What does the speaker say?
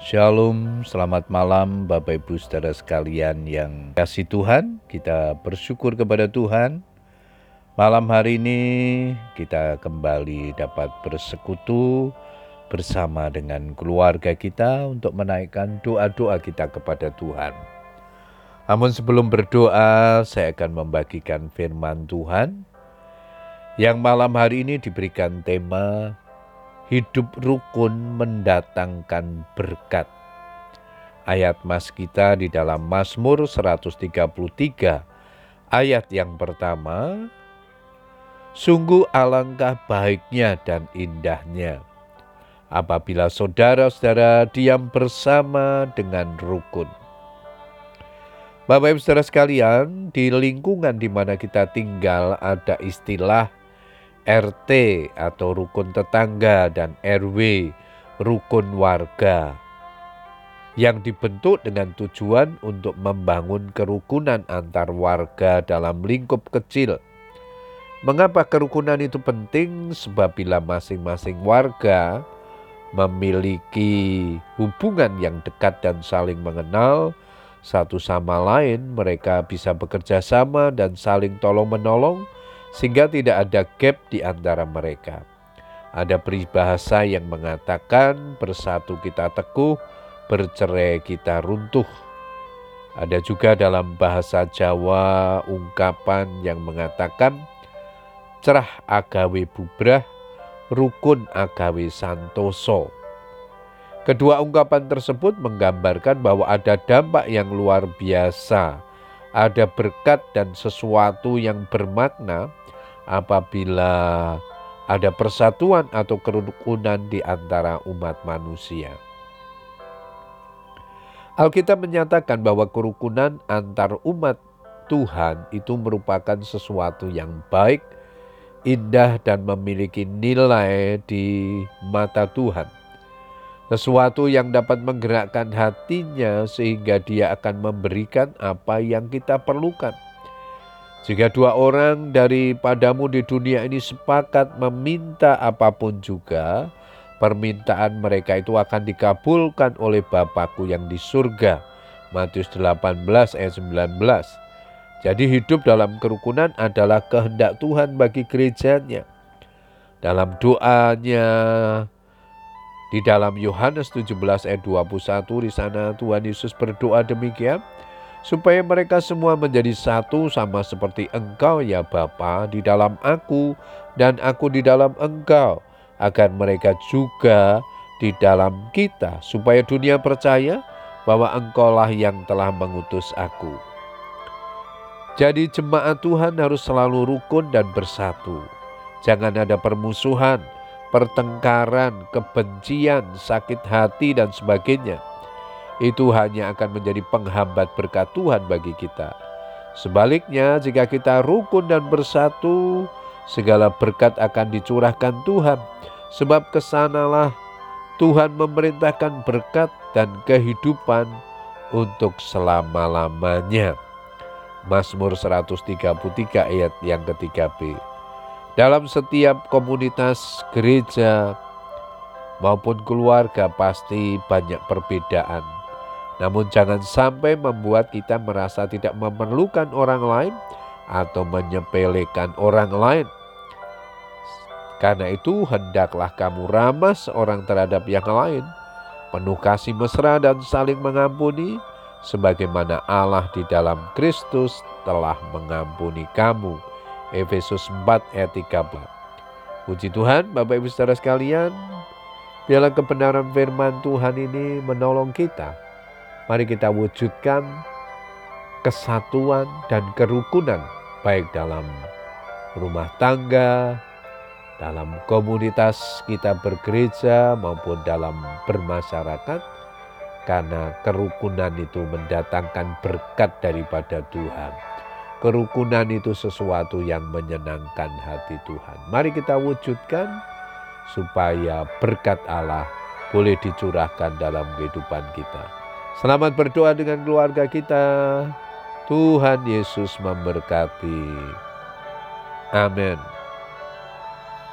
Shalom, selamat malam Bapak Ibu saudara sekalian yang kasih Tuhan. Kita bersyukur kepada Tuhan. Malam hari ini kita kembali dapat bersekutu bersama dengan keluarga kita untuk menaikkan doa-doa kita kepada Tuhan. Namun sebelum berdoa, saya akan membagikan firman Tuhan yang malam hari ini diberikan tema hidup rukun mendatangkan berkat. Ayat mas kita di dalam Mazmur 133 ayat yang pertama, Sungguh alangkah baiknya dan indahnya apabila saudara-saudara diam bersama dengan rukun. Bapak Ibu Saudara sekalian, di lingkungan di mana kita tinggal ada istilah RT atau rukun tetangga dan RW rukun warga yang dibentuk dengan tujuan untuk membangun kerukunan antar warga dalam lingkup kecil. Mengapa kerukunan itu penting? Sebab bila masing-masing warga memiliki hubungan yang dekat dan saling mengenal satu sama lain, mereka bisa bekerja sama dan saling tolong-menolong sehingga tidak ada gap di antara mereka. Ada peribahasa yang mengatakan bersatu kita teguh, bercerai kita runtuh. Ada juga dalam bahasa Jawa ungkapan yang mengatakan cerah agawe bubrah, rukun agawe santoso. Kedua ungkapan tersebut menggambarkan bahwa ada dampak yang luar biasa, ada berkat dan sesuatu yang bermakna apabila ada persatuan atau kerukunan di antara umat manusia. Alkitab menyatakan bahwa kerukunan antar umat Tuhan itu merupakan sesuatu yang baik, indah, dan memiliki nilai di mata Tuhan. Sesuatu yang dapat menggerakkan hatinya, sehingga Dia akan memberikan apa yang kita perlukan jika dua orang daripadamu di dunia ini sepakat meminta apa pun juga, permintaan mereka itu akan dikabulkan oleh Bapakku yang di surga. Matius 18 ayat 19. Jadi hidup dalam kerukunan adalah kehendak Tuhan bagi gerejanya. Dalam doanya di dalam Yohanes 17 ayat 21 di sana Tuhan Yesus berdoa demikian supaya mereka semua menjadi satu sama seperti engkau ya Bapa di dalam aku dan aku di dalam engkau agar mereka juga di dalam kita supaya dunia percaya bahwa engkaulah yang telah mengutus aku. Jadi jemaat Tuhan harus selalu rukun dan bersatu. Jangan ada permusuhan, pertengkaran, kebencian, sakit hati dan sebagainya itu hanya akan menjadi penghambat berkat Tuhan bagi kita. Sebaliknya, jika kita rukun dan bersatu, segala berkat akan dicurahkan Tuhan, sebab ke sanalah Tuhan memerintahkan berkat dan kehidupan untuk selama-lamanya. Mazmur 133 ayat yang ketiga B. Dalam setiap komunitas gereja maupun keluarga pasti banyak perbedaan namun jangan sampai membuat kita merasa tidak memerlukan orang lain atau menyepelekan orang lain. Karena itu hendaklah kamu ramah seorang terhadap yang lain, penuh kasih mesra dan saling mengampuni, sebagaimana Allah di dalam Kristus telah mengampuni kamu. Efesus 4 ayat 13. Puji Tuhan, Bapak Ibu Saudara sekalian, biarlah kebenaran firman Tuhan ini menolong kita Mari kita wujudkan kesatuan dan kerukunan baik dalam rumah tangga, dalam komunitas kita bergereja maupun dalam bermasyarakat karena kerukunan itu mendatangkan berkat daripada Tuhan. Kerukunan itu sesuatu yang menyenangkan hati Tuhan. Mari kita wujudkan supaya berkat Allah boleh dicurahkan dalam kehidupan kita. Selamat berdoa dengan keluarga kita. Tuhan Yesus memberkati. Amin.